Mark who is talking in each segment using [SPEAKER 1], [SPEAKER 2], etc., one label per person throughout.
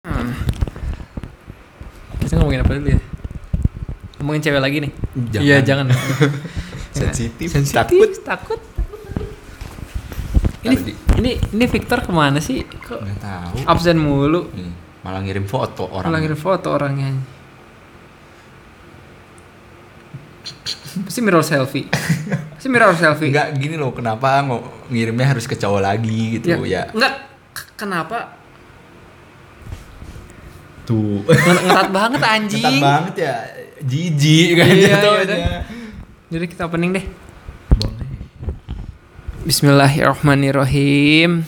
[SPEAKER 1] Hmm. Kita ngomongin apa dulu ya? Ngomongin cewek lagi nih.
[SPEAKER 2] Jangan.
[SPEAKER 1] Iya, jangan.
[SPEAKER 2] Sensitif,
[SPEAKER 1] Sensitif,
[SPEAKER 2] takut.
[SPEAKER 1] takut. Ini, ini ini Victor ke mana sih? Kok
[SPEAKER 2] Nggak tahu.
[SPEAKER 1] absen mulu?
[SPEAKER 2] Malah ngirim foto orang.
[SPEAKER 1] Orang ngirim foto orangnya. Pasti mirror selfie. Pasti mirror selfie.
[SPEAKER 2] Enggak gini loh, kenapa ngirimnya harus ke cowok lagi gitu ya?
[SPEAKER 1] Enggak. K- Kenapa?
[SPEAKER 2] Tuh.
[SPEAKER 1] Nge- Ngetat banget anjing.
[SPEAKER 2] Ketat banget ya. Jijik kan
[SPEAKER 1] Iya,
[SPEAKER 2] jatuhnya.
[SPEAKER 1] iya, Jadi kita opening deh.
[SPEAKER 2] Boleh.
[SPEAKER 1] Bismillahirrahmanirrahim.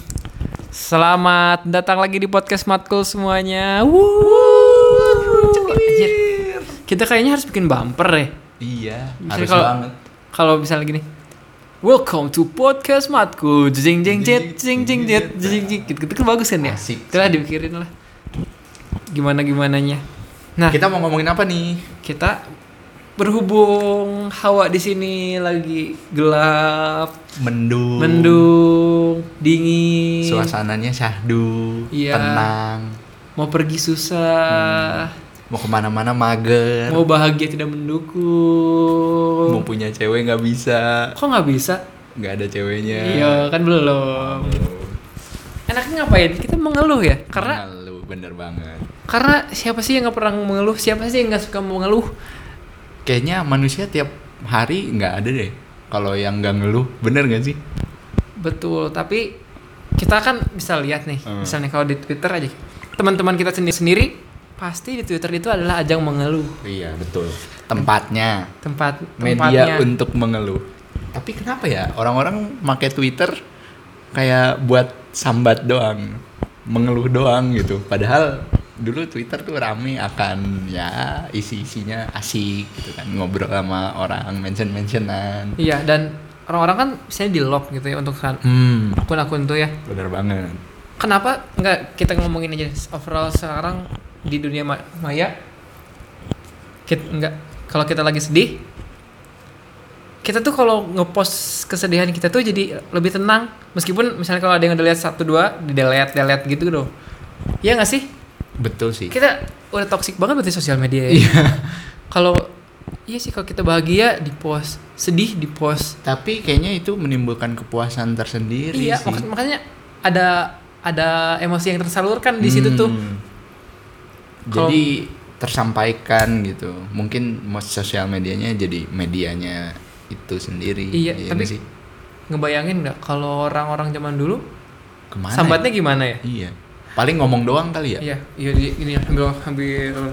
[SPEAKER 1] Selamat datang lagi di podcast Matkul semuanya. Wuh. Kita kayaknya harus bikin bumper ya.
[SPEAKER 2] Iya,
[SPEAKER 1] Misalnya
[SPEAKER 2] harus
[SPEAKER 1] kalau-
[SPEAKER 2] banget.
[SPEAKER 1] Kalau misalnya gini. Welcome to podcast Matkul. Jing jing jet, jing jing jet, jing jing. Gitu, gitu kan bagus kan ya?
[SPEAKER 2] Asik.
[SPEAKER 1] Itulah dipikirin lah. Gimana gimananya. Nah,
[SPEAKER 2] Kita mau ngomongin apa nih?
[SPEAKER 1] kita berhubung hawa di sini lagi gelap,
[SPEAKER 2] Mendung.
[SPEAKER 1] mendung, dingin,
[SPEAKER 2] Suasananya syahdu,
[SPEAKER 1] Iya.
[SPEAKER 2] tenang.
[SPEAKER 1] mau pergi susah,
[SPEAKER 2] Mau ke mana-mana mager.
[SPEAKER 1] mau bahagia tidak mendukung.
[SPEAKER 2] Mau punya cewek nggak bisa.
[SPEAKER 1] Kok nggak bisa?
[SPEAKER 2] Nggak ada ceweknya.
[SPEAKER 1] Iya kan belum. Enaknya ngapain? Kita mengeluh ya, karena
[SPEAKER 2] lu bener banget.
[SPEAKER 1] Karena siapa sih yang nggak pernah mengeluh? Siapa sih yang nggak suka mengeluh?
[SPEAKER 2] Kayaknya manusia tiap hari nggak ada deh. Kalau yang nggak ngeluh, bener gak sih?
[SPEAKER 1] Betul, tapi kita kan bisa lihat nih,
[SPEAKER 2] Hmm.
[SPEAKER 1] misalnya kalau di Twitter aja, teman-teman kita sendiri sendiri pasti di Twitter itu adalah ajang mengeluh.
[SPEAKER 2] Iya betul. Tempatnya,
[SPEAKER 1] Tempat
[SPEAKER 2] media
[SPEAKER 1] tempatnya.
[SPEAKER 2] untuk mengeluh. Tapi kenapa ya orang-orang pakai Twitter kayak buat sambat doang, mengeluh doang gitu. Padahal dulu Twitter tuh rame akan ya isi-isinya asik gitu kan ngobrol sama orang mention-mentionan.
[SPEAKER 1] Iya, dan orang-orang kan misalnya di lock gitu ya untuk kan-
[SPEAKER 2] Hmm,
[SPEAKER 1] akun-akun tuh ya.
[SPEAKER 2] bener banget.
[SPEAKER 1] Kenapa nggak kita ngomongin aja overall sekarang di dunia ma- maya kita nggak kalau kita lagi sedih kita tuh kalau ngepost kesedihan kita tuh jadi lebih tenang meskipun misalnya kalau ada yang udah lihat satu dua di delete delete gitu loh Iya nggak sih
[SPEAKER 2] Betul sih.
[SPEAKER 1] kita udah toxic banget berarti sosial media ya
[SPEAKER 2] Iya.
[SPEAKER 1] kalau iya sih kalau kita bahagia di post sedih di post
[SPEAKER 2] Tapi kayaknya itu menimbulkan kepuasan tersendiri
[SPEAKER 1] iya
[SPEAKER 2] sih.
[SPEAKER 1] maksud- makanya ada ada emosi yang tersalurkan di situ tuh
[SPEAKER 2] Hmm.
[SPEAKER 1] Kalau-
[SPEAKER 2] Jadi tersampaikan gitu. Mungkin sosial medianya jadi medianya itu sendiri.
[SPEAKER 1] Iya,
[SPEAKER 2] nggak
[SPEAKER 1] tapi-
[SPEAKER 2] sih?
[SPEAKER 1] ngebayangin nggak kalau orang-orang zaman dulu
[SPEAKER 2] ke mana?
[SPEAKER 1] sambatnya
[SPEAKER 2] ya?
[SPEAKER 1] gimana ya?
[SPEAKER 2] Iya. Paling ngomong doang kali ya.
[SPEAKER 1] Iya, iya di- gini ambil ambil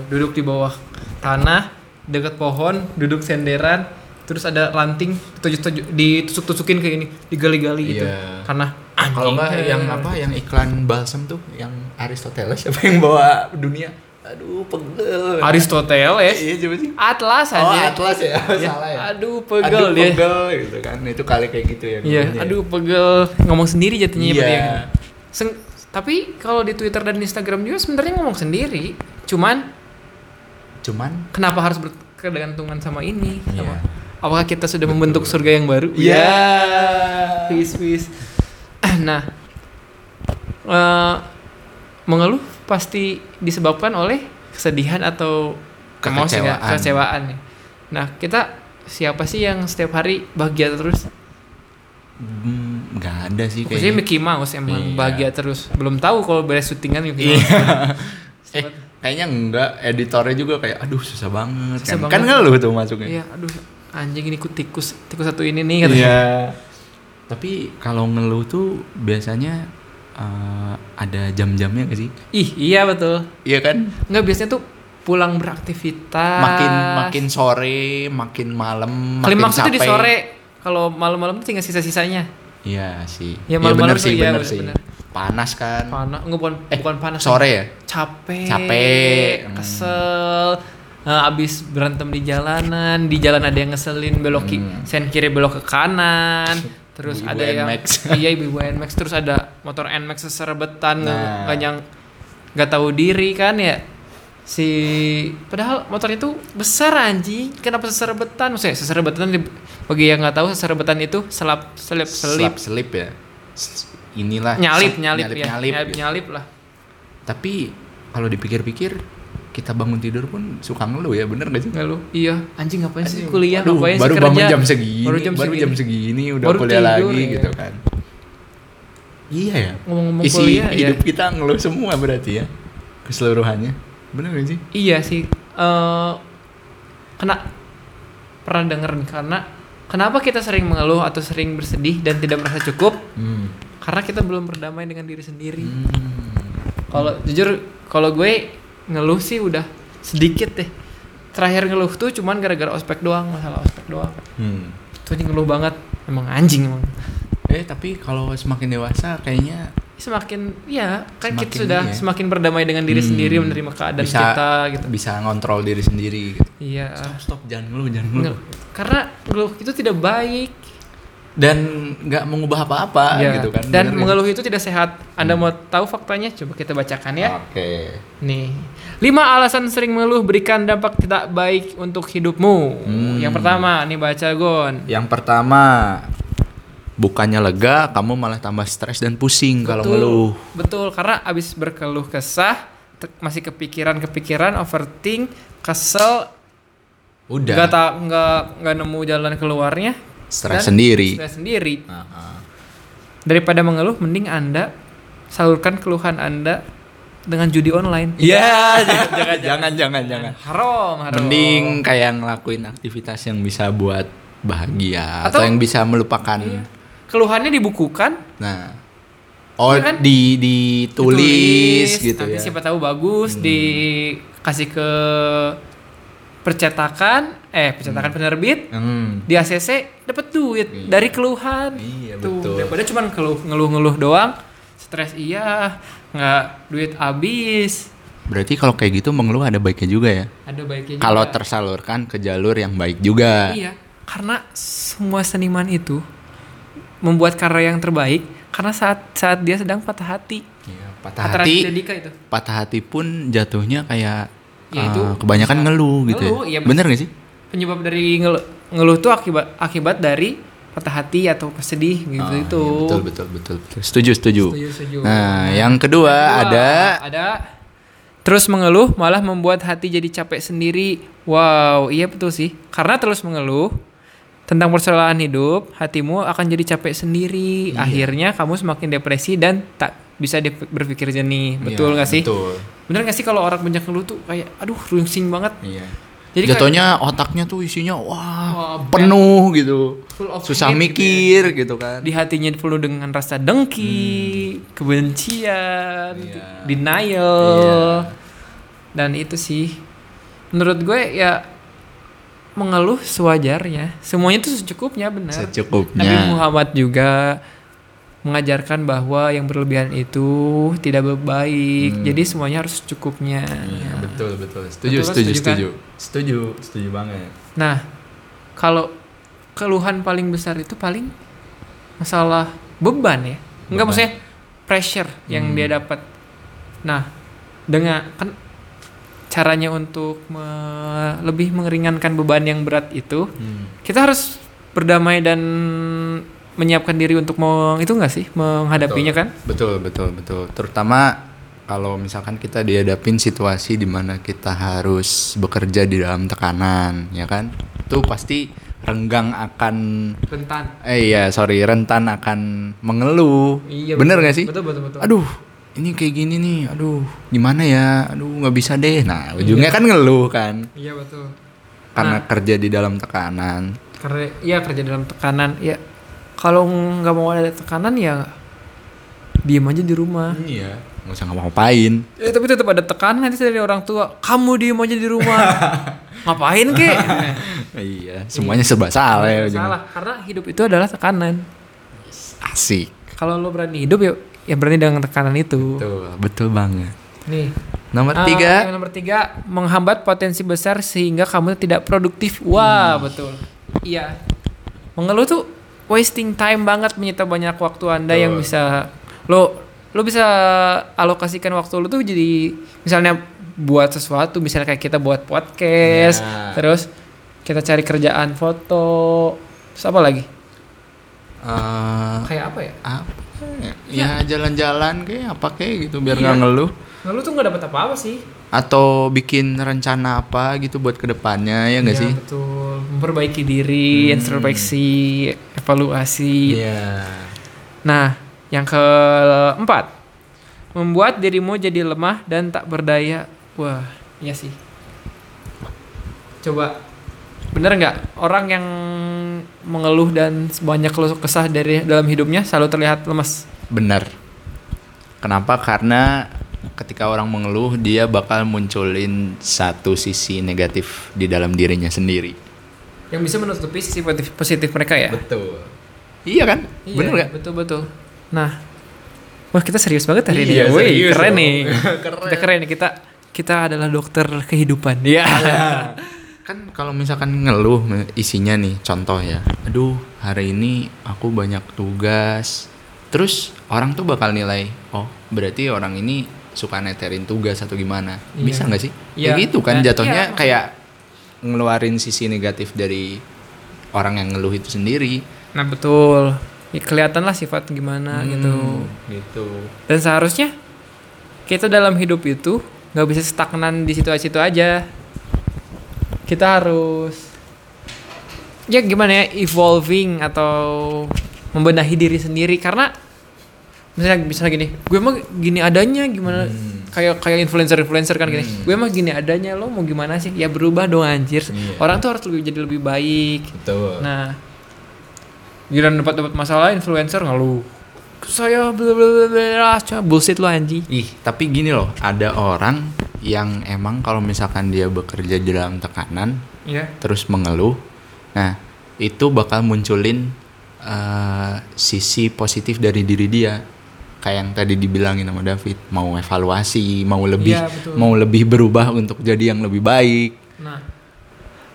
[SPEAKER 1] duduk di bawah tanah dekat pohon, duduk senderan, terus ada ranting ditusuk- ditusuk-tusukin kayak ini, digali-gali gitu.
[SPEAKER 2] Iya.
[SPEAKER 1] Karena
[SPEAKER 2] Kalau enggak
[SPEAKER 1] eh,
[SPEAKER 2] yang apa yang iklan balsam tuh yang Aristoteles siapa yang bawa dunia? Aduh, pegel.
[SPEAKER 1] Aristoteles,
[SPEAKER 2] Iya, coba sih.
[SPEAKER 1] Atlas
[SPEAKER 2] Oh,
[SPEAKER 1] aja.
[SPEAKER 2] Atlas ya.
[SPEAKER 1] Ya,
[SPEAKER 2] Salah ya.
[SPEAKER 1] Aduh, pegel
[SPEAKER 2] Aduh,
[SPEAKER 1] dia.
[SPEAKER 2] pegel gitu kan. Itu kali kayak gitu ya.
[SPEAKER 1] Iya,
[SPEAKER 2] ngomongnya.
[SPEAKER 1] aduh pegel ngomong sendiri jatuhnya
[SPEAKER 2] Iya.
[SPEAKER 1] berarti ya. Seng- tapi kalau di Twitter dan Instagram juga sebenarnya ngomong sendiri. Cuman
[SPEAKER 2] Cuman
[SPEAKER 1] kenapa harus berkegantungan sama ini?
[SPEAKER 2] Iya.
[SPEAKER 1] Apa- Apakah kita sudah membentuk surga yang baru?
[SPEAKER 2] Iya.
[SPEAKER 1] Peace, peace. Nah, eh, mengeluh pasti disebabkan oleh kesedihan atau?
[SPEAKER 2] Kekecewaan.
[SPEAKER 1] kekecewaan. ya. Nah, kita siapa sih yang setiap hari bahagia terus?
[SPEAKER 2] Hmm, nggak ada sih kayaknya.
[SPEAKER 1] Mickey Mouse emang
[SPEAKER 2] Iya.
[SPEAKER 1] bahagia terus. Belum tahu kalau beres syutingan Mickey
[SPEAKER 2] Iya.
[SPEAKER 1] Mouse.
[SPEAKER 2] eh, kayaknya enggak. Editornya juga kayak, aduh susah banget
[SPEAKER 1] Susah
[SPEAKER 2] kan.
[SPEAKER 1] banget.
[SPEAKER 2] Kan ngeluh tuh masuknya.
[SPEAKER 1] Iya, aduh anjing ini ikut tikus, tikus satu ini nih katanya.
[SPEAKER 2] Iya. Tapi kalau ngeluh tuh biasanya eh, ada jam-jamnya gak sih?
[SPEAKER 1] Ih, iya betul.
[SPEAKER 2] Iya kan?
[SPEAKER 1] Enggak biasanya tuh pulang beraktivitas.
[SPEAKER 2] Makin makin sore, makin malam, makin
[SPEAKER 1] Klimaks itu di sore. Kalau malam-malam tuh tinggal sisa-sisanya.
[SPEAKER 2] Iya sih.
[SPEAKER 1] Ya,
[SPEAKER 2] Iya
[SPEAKER 1] malam-malam
[SPEAKER 2] bener
[SPEAKER 1] tuh
[SPEAKER 2] sih,
[SPEAKER 1] iya,
[SPEAKER 2] bener
[SPEAKER 1] bener-
[SPEAKER 2] sih.
[SPEAKER 1] bener.
[SPEAKER 2] Panas kan.
[SPEAKER 1] Panas, enggak bukan
[SPEAKER 2] Eh,
[SPEAKER 1] bukan panas.
[SPEAKER 2] Sore ya?
[SPEAKER 1] Capek.
[SPEAKER 2] Capek. Hmm.
[SPEAKER 1] Kesel. Nah, abis berantem di jalanan, di jalan ada yang ngeselin belok
[SPEAKER 2] Hmm.
[SPEAKER 1] sen kiri belok ke kanan. Terus
[SPEAKER 2] Ibu-ibu
[SPEAKER 1] ada yang
[SPEAKER 2] NMAX.
[SPEAKER 1] iya ibu NMAX terus ada motor NMAX seserebetan
[SPEAKER 2] Nah.
[SPEAKER 1] nggak yang nggak tahu diri kan ya si padahal motor itu besar anjing kenapa seserebetan maksudnya seserebetan di- bagi yang nggak tahu seserebetan itu selap selip selip
[SPEAKER 2] Selip. selip ya. Inilah
[SPEAKER 1] nyalip
[SPEAKER 2] sep-
[SPEAKER 1] nyalip, ya.
[SPEAKER 2] nyalip,
[SPEAKER 1] nyalip,
[SPEAKER 2] gitu.
[SPEAKER 1] nyalip lah.
[SPEAKER 2] Tapi kalau dipikir-pikir kita bangun tidur pun suka ngeluh ya bener gak sih?
[SPEAKER 1] Ngeluh iya. Anjing ngapain sih kuliah
[SPEAKER 2] Aduh,
[SPEAKER 1] ngapain
[SPEAKER 2] baru
[SPEAKER 1] sih
[SPEAKER 2] bangun
[SPEAKER 1] kerja
[SPEAKER 2] jam segini
[SPEAKER 1] baru jam segini,
[SPEAKER 2] segini udah
[SPEAKER 1] Baru
[SPEAKER 2] kuliah
[SPEAKER 1] tidur,
[SPEAKER 2] lagi
[SPEAKER 1] ya.
[SPEAKER 2] gitu kan. Iya ya?
[SPEAKER 1] Ngomong-ngomong
[SPEAKER 2] isi
[SPEAKER 1] kuliah ya
[SPEAKER 2] hidup kita ngeluh semua berarti ya keseluruhannya. Bener gak sih?
[SPEAKER 1] Iya sih eh kena pernah denger nih, karena kenapa kita sering mengeluh atau sering bersedih dan tidak merasa cukup
[SPEAKER 2] hmm.
[SPEAKER 1] karena kita belum berdamai dengan diri sendiri
[SPEAKER 2] Hmm.
[SPEAKER 1] kalau jujur kalau gue ngeluh sih udah sedikit deh terakhir ngeluh tuh cuman gara-gara ospek doang masalah ospek doang
[SPEAKER 2] Hmm.
[SPEAKER 1] tuh ini ngeluh banget emang anjing emang
[SPEAKER 2] eh tapi kalau semakin dewasa kayaknya
[SPEAKER 1] semakin ya kan kita sudah
[SPEAKER 2] ya.
[SPEAKER 1] semakin berdamai dengan diri
[SPEAKER 2] Hmm.
[SPEAKER 1] sendiri menerima keadaan
[SPEAKER 2] Bisa-
[SPEAKER 1] kita gitu
[SPEAKER 2] bisa ngontrol diri sendiri gitu.
[SPEAKER 1] Iya.
[SPEAKER 2] Stop stop jangan ngeluh jangan ngeluh
[SPEAKER 1] karena ngeluh itu tidak baik.
[SPEAKER 2] Dan nggak mengubah apa-apa
[SPEAKER 1] Ya,
[SPEAKER 2] gitu kan
[SPEAKER 1] dan
[SPEAKER 2] bener
[SPEAKER 1] mengeluh itu tidak sehat. Anda mau tahu faktanya? Coba kita bacakan ya.
[SPEAKER 2] Oke.
[SPEAKER 1] Nih. Lima alasan sering mengeluh berikan dampak tidak baik untuk hidupmu.
[SPEAKER 2] Hmm.
[SPEAKER 1] yang pertama nih baca gon.
[SPEAKER 2] Yang pertama bukannya lega kamu malah tambah stres dan pusing kalau ngeluh.
[SPEAKER 1] Betul, karena abis berkeluh kesah, masih kepikiran-kepikiran, overthink, kesel,
[SPEAKER 2] udah
[SPEAKER 1] nggak tak nggak nggak nemu jalan keluarnya,
[SPEAKER 2] stres sendiri
[SPEAKER 1] stres sendiri.
[SPEAKER 2] Ah, ah.
[SPEAKER 1] Daripada mengeluh, mending anda salurkan keluhan anda dengan judi online.
[SPEAKER 2] Iya, jangan, jangan, jangan, jangan.
[SPEAKER 1] Haram, haram.
[SPEAKER 2] Mending kayak ngelakuin aktivitas yang bisa buat bahagia atau,
[SPEAKER 1] Atau-
[SPEAKER 2] yang bisa melupakan.
[SPEAKER 1] Iya. keluhannya dibukukan,
[SPEAKER 2] Nah, oh
[SPEAKER 1] Iya kan?
[SPEAKER 2] di ditulis gitu
[SPEAKER 1] nanti
[SPEAKER 2] ya.
[SPEAKER 1] siapa tahu bagus,
[SPEAKER 2] Hmm.
[SPEAKER 1] dikasih ke percetakan, eh percetakan penerbit,
[SPEAKER 2] Hmm.
[SPEAKER 1] di ACC dapat duit
[SPEAKER 2] Iya.
[SPEAKER 1] dari keluhan
[SPEAKER 2] Iya,
[SPEAKER 1] tuh
[SPEAKER 2] betul.
[SPEAKER 1] daripada cuma keluh ngeluh-ngeluh doang stres iya nggak duit habis
[SPEAKER 2] Berarti kalau kayak gitu mengeluh ada baiknya juga ya.
[SPEAKER 1] ada baiknya
[SPEAKER 2] Kalau tersalurkan ke jalur yang baik juga.
[SPEAKER 1] iya karena semua seniman itu membuat karya yang terbaik karena saat saat dia sedang patah hati
[SPEAKER 2] Iya, patah
[SPEAKER 1] Kata
[SPEAKER 2] hati,
[SPEAKER 1] Dika itu
[SPEAKER 2] patah hati pun jatuhnya kayak
[SPEAKER 1] Ya,
[SPEAKER 2] eh,
[SPEAKER 1] itu
[SPEAKER 2] kebanyakan
[SPEAKER 1] bisa-
[SPEAKER 2] ngeluh gitu.
[SPEAKER 1] ngeluh,
[SPEAKER 2] ya.
[SPEAKER 1] iya,
[SPEAKER 2] Bener gak sih?
[SPEAKER 1] penyebab dari ngeluh, ngeluh tuh akibat akibat dari patah hati atau sedih gitu
[SPEAKER 2] Ah,
[SPEAKER 1] itu
[SPEAKER 2] iya, betul, betul, betul, betul. Setuju, setuju.
[SPEAKER 1] Setuju, setuju.
[SPEAKER 2] Nah, yang kedua,
[SPEAKER 1] Kedua,
[SPEAKER 2] ada
[SPEAKER 1] ada terus mengeluh malah membuat hati jadi capek sendiri. Wow, iya betul sih. Karena terus mengeluh tentang persoalan hidup, hatimu akan jadi capek sendiri.
[SPEAKER 2] Iya.
[SPEAKER 1] Akhirnya kamu semakin depresi dan tak bisa dip- berpikir jernih. Betul
[SPEAKER 2] Iya,
[SPEAKER 1] nggak sih?
[SPEAKER 2] Betul.
[SPEAKER 1] Bener nggak sih kalau orang banyak ngeluh tuh kayak aduh rungsing banget.
[SPEAKER 2] Iya.
[SPEAKER 1] Jadi kayak
[SPEAKER 2] Jatuhnya otaknya tuh isinya wah,
[SPEAKER 1] Wah,
[SPEAKER 2] penuh gitu. Susah
[SPEAKER 1] gitu
[SPEAKER 2] mikir gitu kan.
[SPEAKER 1] di hatinya penuh dengan rasa dengki, kebencian,
[SPEAKER 2] Iya.
[SPEAKER 1] denial.
[SPEAKER 2] Iya.
[SPEAKER 1] Dan itu sih menurut gue ya mengeluh sewajarnya. Semuanya itu secukupnya benar. Nabi
[SPEAKER 2] Secukupnya.
[SPEAKER 1] Muhammad juga mengajarkan bahwa yang berlebihan itu tidak baik.
[SPEAKER 2] Hmm.
[SPEAKER 1] Jadi semuanya harus secukupnya.
[SPEAKER 2] Iya,
[SPEAKER 1] Ya.
[SPEAKER 2] betul, betul. Setuju,
[SPEAKER 1] Betul,
[SPEAKER 2] setuju,
[SPEAKER 1] setuju kan?
[SPEAKER 2] setuju. Setuju, setuju banget.
[SPEAKER 1] Nah, kalau keluhan paling besar itu paling masalah beban ya. Enggak
[SPEAKER 2] Beban.
[SPEAKER 1] maksudnya pressure yang
[SPEAKER 2] Hmm.
[SPEAKER 1] dia dapat. Nah, dengan kan caranya untuk me- lebih mengeringankan beban yang berat itu,
[SPEAKER 2] Hmm.
[SPEAKER 1] kita harus berdamai dan menyiapkan diri untuk mau itu enggak sih menghadapinya kan?
[SPEAKER 2] Betul, betul, betul. Terutama kalau misalkan kita dihadapin situasi di mana kita harus bekerja di dalam tekanan, ya kan? Itu pasti renggang akan
[SPEAKER 1] Rentan.
[SPEAKER 2] eh iya, sorry, rentan akan mengeluh.
[SPEAKER 1] Iya.
[SPEAKER 2] Bener
[SPEAKER 1] betul.
[SPEAKER 2] gak sih?
[SPEAKER 1] Betul betul betul.
[SPEAKER 2] Aduh, ini kayak gini nih. Aduh, gimana ya? Aduh, nggak bisa deh. Nah, ujungnya kan ngeluh kan
[SPEAKER 1] Iya betul.
[SPEAKER 2] karena
[SPEAKER 1] Nah.
[SPEAKER 2] kerja di dalam tekanan.
[SPEAKER 1] Karena ya kerja dalam tekanan ya kalau nggak mau ada tekanan ya diem aja di rumah.
[SPEAKER 2] Iya, nggak usah ngapa-ngapain.
[SPEAKER 1] Eh, tapi tetap ada tekanan nanti dari orang tua. Kamu diem aja di rumah. Ngapain kek?
[SPEAKER 2] iya, semuanya serba salah ya.
[SPEAKER 1] Salah karena hidup itu adalah tekanan.
[SPEAKER 2] Asik.
[SPEAKER 1] Kalau lo berani hidup ya ya berani dengan tekanan itu.
[SPEAKER 2] Betul, betul banget.
[SPEAKER 1] Nih.
[SPEAKER 2] Nomor
[SPEAKER 1] Ah,
[SPEAKER 2] tiga,
[SPEAKER 1] yang nomor tiga menghambat potensi besar sehingga kamu tidak produktif. Wah
[SPEAKER 2] Hmm.
[SPEAKER 1] betul. Iya. Mengeluh tuh wasting time banget menyita banyak waktu anda yang
[SPEAKER 2] Betul.
[SPEAKER 1] bisa lo lo bisa alokasikan waktu lo tuh jadi misalnya buat sesuatu misalnya kayak kita buat podcast
[SPEAKER 2] Ya.
[SPEAKER 1] terus kita cari kerjaan foto terus apa lagi
[SPEAKER 2] eh,
[SPEAKER 1] kayak apa ya
[SPEAKER 2] apa ya? Ya jalan-jalan kayak apa kayak gitu biar
[SPEAKER 1] Iya.
[SPEAKER 2] nggak ngeluh.
[SPEAKER 1] Ngeluh tuh nggak dapat apa-apa sih.
[SPEAKER 2] Atau bikin rencana apa gitu buat ke depannya ya nggak
[SPEAKER 1] Iya,
[SPEAKER 2] sih?
[SPEAKER 1] betul. Memperbaiki diri,
[SPEAKER 2] Hmm.
[SPEAKER 1] introspeksi, evaluasi.
[SPEAKER 2] Iya.
[SPEAKER 1] Nah, yang keempat, membuat dirimu jadi lemah dan tak berdaya. Wah, iya sih. Coba, bener nggak orang yang mengeluh dan banyak keluh kesah dari dalam hidupnya selalu terlihat lemas?
[SPEAKER 2] Benar. Kenapa? Karena ketika orang mengeluh dia bakal munculin satu sisi negatif di dalam dirinya sendiri.
[SPEAKER 1] Yang bisa menutupi sisi positif, positif mereka ya?
[SPEAKER 2] Betul. Iya kan?
[SPEAKER 1] Iya,
[SPEAKER 2] Bener nggak?
[SPEAKER 1] Betul betul. Nah, wah kita serius banget hari ini.
[SPEAKER 2] Iya,
[SPEAKER 1] ya. Keren
[SPEAKER 2] dong.
[SPEAKER 1] nih.
[SPEAKER 2] Keren.
[SPEAKER 1] Kita keren nih. Kita kita adalah dokter kehidupan. Iya.
[SPEAKER 2] Kan kalau misalkan ngeluh isinya nih, contoh ya. Aduh, hari ini aku banyak tugas. Terus orang tuh bakal nilai, oh berarti orang ini suka neterin tugas atau gimana?
[SPEAKER 1] Iya.
[SPEAKER 2] Bisa nggak sih?
[SPEAKER 1] Iya.
[SPEAKER 2] Ya gitu kan
[SPEAKER 1] Nah,
[SPEAKER 2] jatuhnya
[SPEAKER 1] iya,
[SPEAKER 2] kayak ngeluarin sisi negatif dari orang yang ngeluh itu sendiri.
[SPEAKER 1] Nah betul. Ya, kelihatan lah sifat gimana gitu.
[SPEAKER 2] Gitu.
[SPEAKER 1] Dan seharusnya kita dalam hidup itu nggak bisa stagnan di situ-situ aja. Kita harus ya gimana ya evolving atau membenahi diri sendiri karena misalnya misalnya gini, gue mah gini adanya gimana
[SPEAKER 2] Hmm.
[SPEAKER 1] Kayak kayak influencer influencer kan gini,
[SPEAKER 2] Hmm.
[SPEAKER 1] gue mah gini adanya lo mau gimana sih? Ya berubah dong anjir.
[SPEAKER 2] Iya.
[SPEAKER 1] Orang tuh harus lebih jadi lebih baik.
[SPEAKER 2] Betul.
[SPEAKER 1] Nah, giliran dapat dapat masalah influencer ngeluh. Saya bla bla bla bla Cuma bullshit lo anji.
[SPEAKER 2] Ih, tapi gini loh, ada orang yang emang kalau misalkan dia bekerja di dalam tekanan,
[SPEAKER 1] Iya.
[SPEAKER 2] terus mengeluh, nah itu bakal munculin eh, sisi positif dari diri dia. Kayak yang tadi dibilangin sama David, mau evaluasi, mau lebih,
[SPEAKER 1] betul.
[SPEAKER 2] mau lebih berubah untuk jadi yang lebih baik.
[SPEAKER 1] Nah,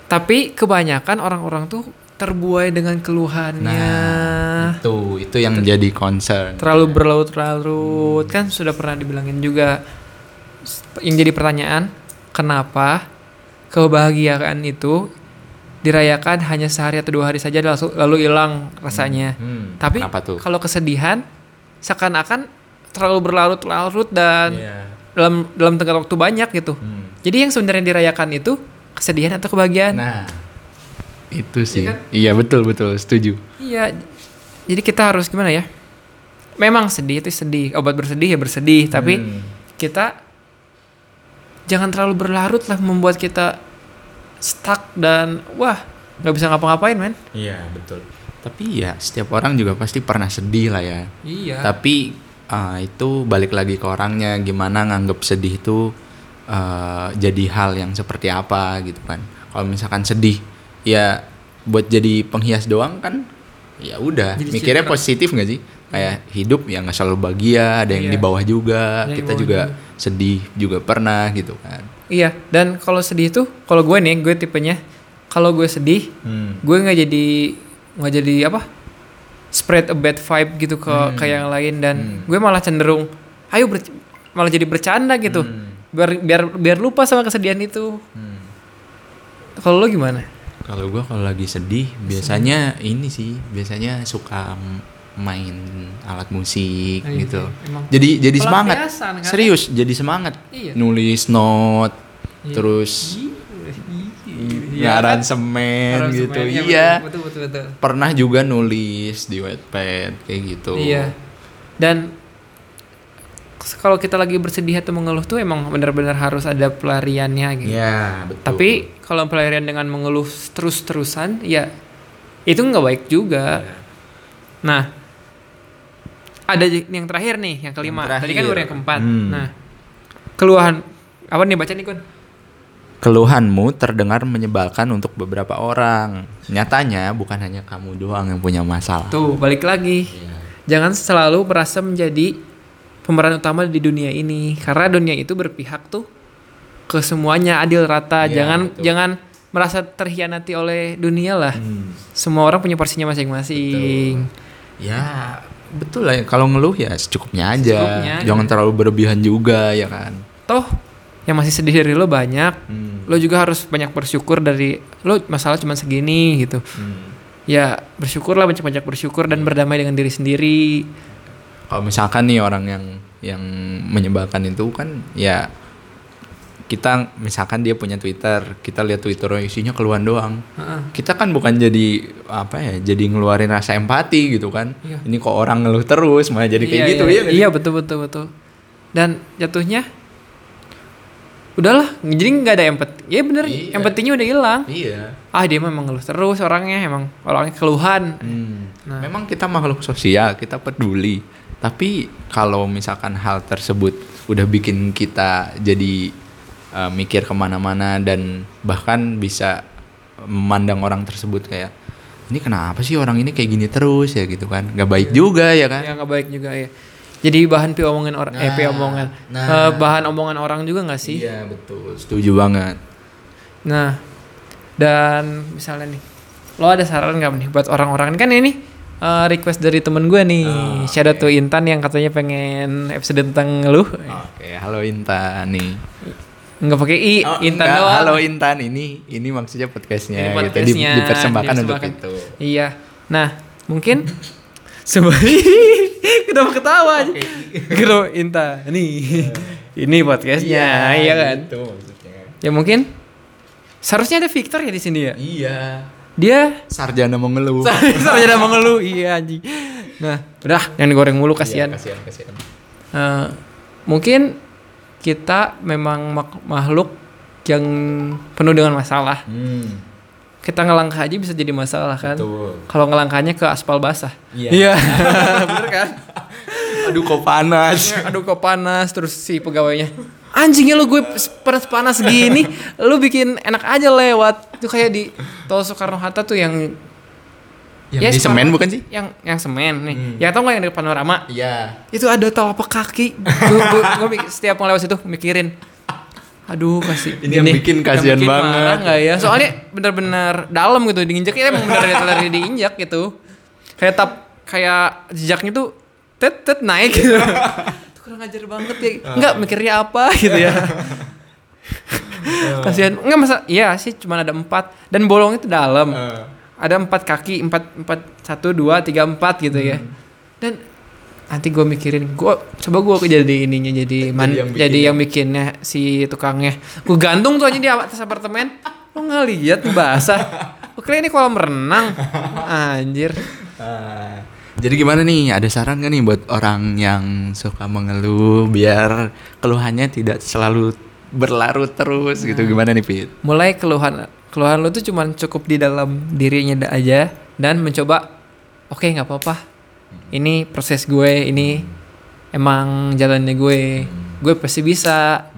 [SPEAKER 1] tapi kebanyakan orang-orang tuh terbuai dengan keluhannya.
[SPEAKER 2] Nah, itu itu yang jadi concern.
[SPEAKER 1] Terlalu berlarut-larut kan sudah pernah dibilangin juga. Yang jadi pertanyaan, kenapa kebahagiaan itu dirayakan hanya sehari atau dua hari saja lalu lalu hilang rasanya.
[SPEAKER 2] Hmm,
[SPEAKER 1] Tapi
[SPEAKER 2] kenapa tuh?
[SPEAKER 1] kalau kesedihan seakan-akan terlalu berlarut-larut dan
[SPEAKER 2] Iya.
[SPEAKER 1] dalam dalam tengah waktu banyak gitu.
[SPEAKER 2] Hmm.
[SPEAKER 1] Jadi yang sebenarnya dirayakan itu kesedihan atau kebahagiaan.
[SPEAKER 2] Nah, itu sih.
[SPEAKER 1] kan?
[SPEAKER 2] Iya betul betul, setuju.
[SPEAKER 1] Iya. Jadi kita harus gimana ya? Memang sedih itu sedih, obat bersedih ya bersedih, tapi
[SPEAKER 2] Hmm.
[SPEAKER 1] kita jangan terlalu berlarut lah membuat kita stuck dan wah nggak bisa ngapa-ngapain men.
[SPEAKER 2] Iya betul. Tapi ya setiap orang juga pasti pernah sedih lah ya.
[SPEAKER 1] Iya.
[SPEAKER 2] Tapi ah, itu balik lagi ke orangnya gimana nganggep sedih itu eh, jadi hal yang seperti apa gitu kan. Kalau misalkan sedih ya buat jadi penghias doang kan ya udah mikirnya
[SPEAKER 1] citra.
[SPEAKER 2] positif nggak sih? Kayak hidup ya nggak selalu bahagia, ada yang
[SPEAKER 1] Iya.
[SPEAKER 2] di bawah juga,
[SPEAKER 1] yang
[SPEAKER 2] kita
[SPEAKER 1] bawah
[SPEAKER 2] juga sedih juga pernah gitu kan.
[SPEAKER 1] Iya. Dan kalau sedih tuh, kalau gue nih, gue tipenya kalau gue sedih,
[SPEAKER 2] Hmm.
[SPEAKER 1] gue nggak jadi nggak jadi apa? Spread a bad vibe gitu ke
[SPEAKER 2] Hmm.
[SPEAKER 1] ke yang lain dan
[SPEAKER 2] Hmm.
[SPEAKER 1] gue malah cenderung, ayo ber- malah jadi bercanda gitu.
[SPEAKER 2] Hmm.
[SPEAKER 1] Biar biar biar lupa sama kesedihan itu.
[SPEAKER 2] Hmm.
[SPEAKER 1] Kalau lo gimana?
[SPEAKER 2] Kalau gua kalau lagi sedih biasanya ini sih biasanya suka main alat musik
[SPEAKER 1] Iya,
[SPEAKER 2] gitu.
[SPEAKER 1] emang.
[SPEAKER 2] Jadi jadi semangat.
[SPEAKER 1] Pelampiasan, kan?
[SPEAKER 2] Serius jadi semangat.
[SPEAKER 1] Iya.
[SPEAKER 2] Nulis note
[SPEAKER 1] Iya.
[SPEAKER 2] terus
[SPEAKER 1] Iya, kan?
[SPEAKER 2] aransemen
[SPEAKER 1] Aransemen,
[SPEAKER 2] gitu.
[SPEAKER 1] iya,
[SPEAKER 2] Iya.
[SPEAKER 1] Betul betul betul.
[SPEAKER 2] Pernah juga nulis di Wattpad kayak gitu.
[SPEAKER 1] Iya. Dan kalau kita lagi bersedih atau mengeluh tuh emang benar-benar harus ada pelariannya gitu.
[SPEAKER 2] Iya, betul.
[SPEAKER 1] Tapi kalau pelarian dengan mengeluh terus-terusan, ya itu nggak baik juga.
[SPEAKER 2] Iya.
[SPEAKER 1] Nah, ada yang terakhir nih, yang kelima.
[SPEAKER 2] Yang
[SPEAKER 1] Tadi kan
[SPEAKER 2] terakhir.
[SPEAKER 1] udah yang keempat.
[SPEAKER 2] Hmm.
[SPEAKER 1] Nah, keluhan apa nih baca nih Kun?
[SPEAKER 2] Keluhanmu terdengar menyebalkan untuk beberapa orang. Nyatanya bukan hanya kamu doang yang punya masalah.
[SPEAKER 1] Tuh balik lagi.
[SPEAKER 2] Iya.
[SPEAKER 1] Jangan selalu merasa menjadi pemeran utama di dunia ini, karena dunia itu berpihak tuh ke semuanya adil rata.
[SPEAKER 2] Iya,
[SPEAKER 1] jangan
[SPEAKER 2] betul.
[SPEAKER 1] jangan merasa terhianati oleh dunia lah.
[SPEAKER 2] Hmm.
[SPEAKER 1] Semua orang punya porsinya masing-masing.
[SPEAKER 2] Ya betul lah kalau ngeluh ya secukupnya aja.
[SPEAKER 1] Secukupnya.
[SPEAKER 2] Jangan terlalu berlebihan juga ya kan.
[SPEAKER 1] Toh yang masih sedih dari lo banyak.
[SPEAKER 2] Hmm.
[SPEAKER 1] Lo juga harus banyak bersyukur dari lo masalah cuma segini gitu.
[SPEAKER 2] Hmm.
[SPEAKER 1] Ya bersyukurlah banyak-banyak bersyukur dan berdamai dengan diri sendiri.
[SPEAKER 2] Kalau misalkan nih orang yang yang menyebalkan itu kan ya kita misalkan dia punya Twitter, kita lihat Twitternya isinya keluhan doang.
[SPEAKER 1] Heeh.
[SPEAKER 2] Kita kan bukan jadi apa ya, jadi ngeluarin rasa empati gitu kan.
[SPEAKER 1] Iya.
[SPEAKER 2] Ini kok orang ngeluh terus malah jadi kayak
[SPEAKER 1] Iya,
[SPEAKER 2] gitu
[SPEAKER 1] iya,
[SPEAKER 2] ya.
[SPEAKER 1] Iya betul betul betul. Dan jatuhnya udahlah jadi nggak ada empati. Ya bener
[SPEAKER 2] Iya.
[SPEAKER 1] empatinya udah hilang.
[SPEAKER 2] Iya.
[SPEAKER 1] Ah dia memang ngeluh terus orangnya emang orangnya keluhan.
[SPEAKER 2] Hmm.
[SPEAKER 1] Nah.
[SPEAKER 2] Memang kita makhluk sosial, kita peduli. Tapi kalau misalkan hal tersebut udah bikin kita jadi uh, mikir ke mana-mana dan bahkan bisa memandang orang tersebut kayak ini kenapa sih orang ini kayak gini terus ya gitu kan? Gak baik juga ya kan?
[SPEAKER 1] Ya nggak baik juga ya. Jadi bahan pi omongan orang eh pi
[SPEAKER 2] Nah,
[SPEAKER 1] omongan.
[SPEAKER 2] nah.
[SPEAKER 1] Eh, bahan omongan orang juga nggak sih?
[SPEAKER 2] Iya betul, setuju banget.
[SPEAKER 1] Nah, dan misalnya nih, lo ada saran nggak nih buat orang-orang kan ini eh, request dari temen gue nih,
[SPEAKER 2] Oh,
[SPEAKER 1] shout out to Intan yang katanya pengen episode tentang ngeluh,
[SPEAKER 2] Oke, halo Intan nih.
[SPEAKER 1] nggak pakai i,
[SPEAKER 2] Oh,
[SPEAKER 1] Intan
[SPEAKER 2] enggak,
[SPEAKER 1] doang.
[SPEAKER 2] Halo Intan ini ini maksudnya podcastnya
[SPEAKER 1] Ini
[SPEAKER 2] gitu. Di-
[SPEAKER 1] podcastnya,
[SPEAKER 2] dipersembahkan untuk
[SPEAKER 1] dipersembahkan.
[SPEAKER 2] itu.
[SPEAKER 1] Iya. Nah, mungkin sebagai kenapa ketawa aja? Kenapa Intan? Nih, ini podcastnya, iya, kan?
[SPEAKER 2] gitu maksudnya.
[SPEAKER 1] Ya mungkin seharusnya ada Victor ya di sini ya.
[SPEAKER 2] Iya.
[SPEAKER 1] Dia
[SPEAKER 2] Sarjana mengeluh.
[SPEAKER 1] sarjana mengeluh, iya anjing. Nah, udah yang digoreng mulu kasihan.
[SPEAKER 2] Iya, kasihan, kasihan.
[SPEAKER 1] Eh, mungkin kita memang mak- makhluk yang penuh dengan masalah.
[SPEAKER 2] Hmm.
[SPEAKER 1] Kita ngelangkah aja bisa jadi masalah kan.
[SPEAKER 2] Betul.
[SPEAKER 1] Kalau ngelangkahnya ke aspal basah.
[SPEAKER 2] Iya.
[SPEAKER 1] bener kan?
[SPEAKER 2] Aduh kok panas.
[SPEAKER 1] Aduh kok panas terus si pegawainya. Anjingnya lu gue panas-panas gini, lu bikin enak aja lewat. Itu kayak di Tol Soekarno Hatta tuh yang
[SPEAKER 2] Yang
[SPEAKER 1] Ya,
[SPEAKER 2] di semen bukan sih?
[SPEAKER 1] yang yang semen nih.
[SPEAKER 2] Hmm.
[SPEAKER 1] Ya tau gak yang di panorama?
[SPEAKER 2] Iya.
[SPEAKER 1] itu ada telapak kaki gue, gue, gue mik- setiap mau lewat situ mikirin aduh kasih
[SPEAKER 2] Ini yang bikin kasihan
[SPEAKER 1] bikin
[SPEAKER 2] banget.
[SPEAKER 1] marah nggak ya? Soalnya bener-bener dalam gitu diinjaknya emang bener dari diinjak gitu. Kayak tap kayak jejaknya tuh tet tet naik gitu. Itu kurang ajar banget ya. Nggak mikirnya apa gitu ya. Kasihan. Nggak masa iya sih cuma ada empat. Dan bolong itu dalam. Ada empat kaki empat empat satu dua tiga empat gitu ya. Dan nanti gue mikirin gue coba gue jadi ininya jadi man,
[SPEAKER 2] Jadi yang
[SPEAKER 1] jadi
[SPEAKER 2] bikinnya.
[SPEAKER 1] yang bikinnya si tukangnya gue gantung tuh aja di atas apartemen lo nggak lihat basah Oke ini kolam renang anjir
[SPEAKER 2] Ah, jadi gimana nih? Ada saran gak nih buat orang yang suka mengeluh biar keluhannya tidak selalu berlarut terus gitu? Gimana nih Pit?
[SPEAKER 1] mulai keluhan keluhan lo tuh cuman cukup di dalam dirinya aja dan mencoba oke nggak apa-apa ini proses gue ini emang jalannya gue. Gue pasti bisa.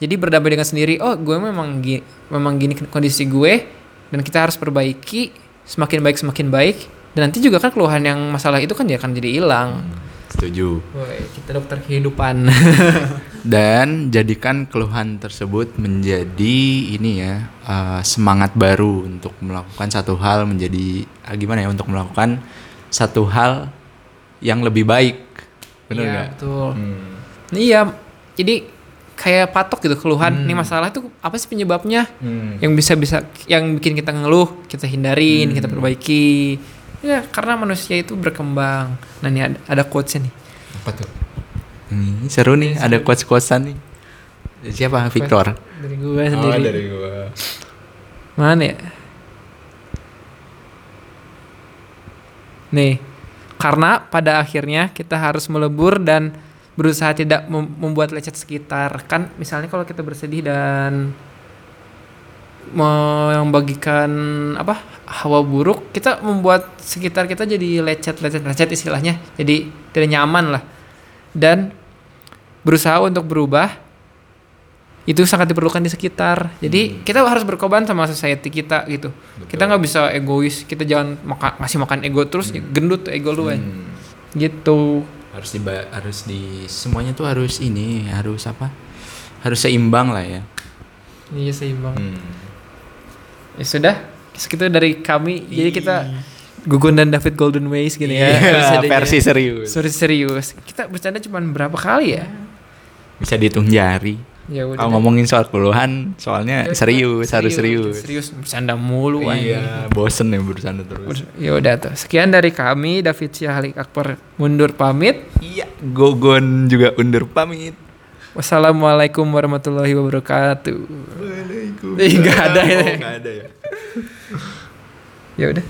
[SPEAKER 1] Jadi berdamai dengan sendiri oh gue memang gi- memang gini kondisi gue dan kita harus perbaiki semakin baik semakin baik. Dan nanti juga kan keluhan yang masalah itu kan dia akan jadi hilang.
[SPEAKER 2] Setuju.
[SPEAKER 1] Woi, kita dokter kehidupan.
[SPEAKER 2] Dan jadikan keluhan tersebut menjadi ini ya eh, semangat baru untuk melakukan satu hal menjadi ah, gimana ya untuk melakukan satu hal yang lebih baik. Benar
[SPEAKER 1] Iya,
[SPEAKER 2] nggak?
[SPEAKER 1] betul
[SPEAKER 2] Hmm.
[SPEAKER 1] iya jadi kayak patok gitu keluhan ini masalah itu apa sih penyebabnya
[SPEAKER 2] Hmm.
[SPEAKER 1] yang bisa bisa yang bikin kita ngeluh kita hindarin kita perbaiki ya karena manusia itu berkembang nah ini ada, ada quotesnya nih
[SPEAKER 2] Apa tuh? Ini seru nih, ada quotes-quotesan nih. Siapa? Victor.
[SPEAKER 1] dari gue sendiri
[SPEAKER 2] gua.
[SPEAKER 1] mana ya nih karena pada akhirnya kita harus melebur dan berusaha tidak mem- membuat lecet sekitar. Kan misalnya kalau kita bersedih dan membagikan apa hawa buruk kita membuat sekitar kita jadi lecet lecet lecet istilahnya. Jadi tidak nyaman lah. Dan berusaha untuk berubah itu sangat diperlukan di sekitar jadi kita harus berkorban sama society kita gitu kita nggak bisa egois kita jangan maka, ngasih makan ego terus gendut tuh ego lu kan.
[SPEAKER 2] Hmm.
[SPEAKER 1] gitu
[SPEAKER 2] Harus di harus di semuanya tuh harus ini, harus apa? Harus seimbang lah ya.
[SPEAKER 1] iya seimbang
[SPEAKER 2] Hmm.
[SPEAKER 1] ya sudah segitu dari kami jadi kita Gugun dan David Golden Ways gini ya
[SPEAKER 2] Iya, versi serius.
[SPEAKER 1] Sorry serius kita bercanda cuma berapa kali ya
[SPEAKER 2] Bisa dihitung jari.
[SPEAKER 1] Ya udah.
[SPEAKER 2] Kalau ngomongin soal keluhan, soalnya
[SPEAKER 1] Ya,
[SPEAKER 2] serius, harus serius.
[SPEAKER 1] Serius bercanda mulu.
[SPEAKER 2] Iya, bosen ya berusaha terus.
[SPEAKER 1] Ya udah tuh. Sekian dari kami David Syahlik Akbar mundur pamit.
[SPEAKER 2] Iya, Gogon juga undur pamit.
[SPEAKER 1] Wassalamualaikum warahmatullahi wabarakatuh.
[SPEAKER 2] Waalaikumsalam.
[SPEAKER 1] Ih, nggak ada ya.
[SPEAKER 2] Oh, nggak ada ya.
[SPEAKER 1] Ya udah.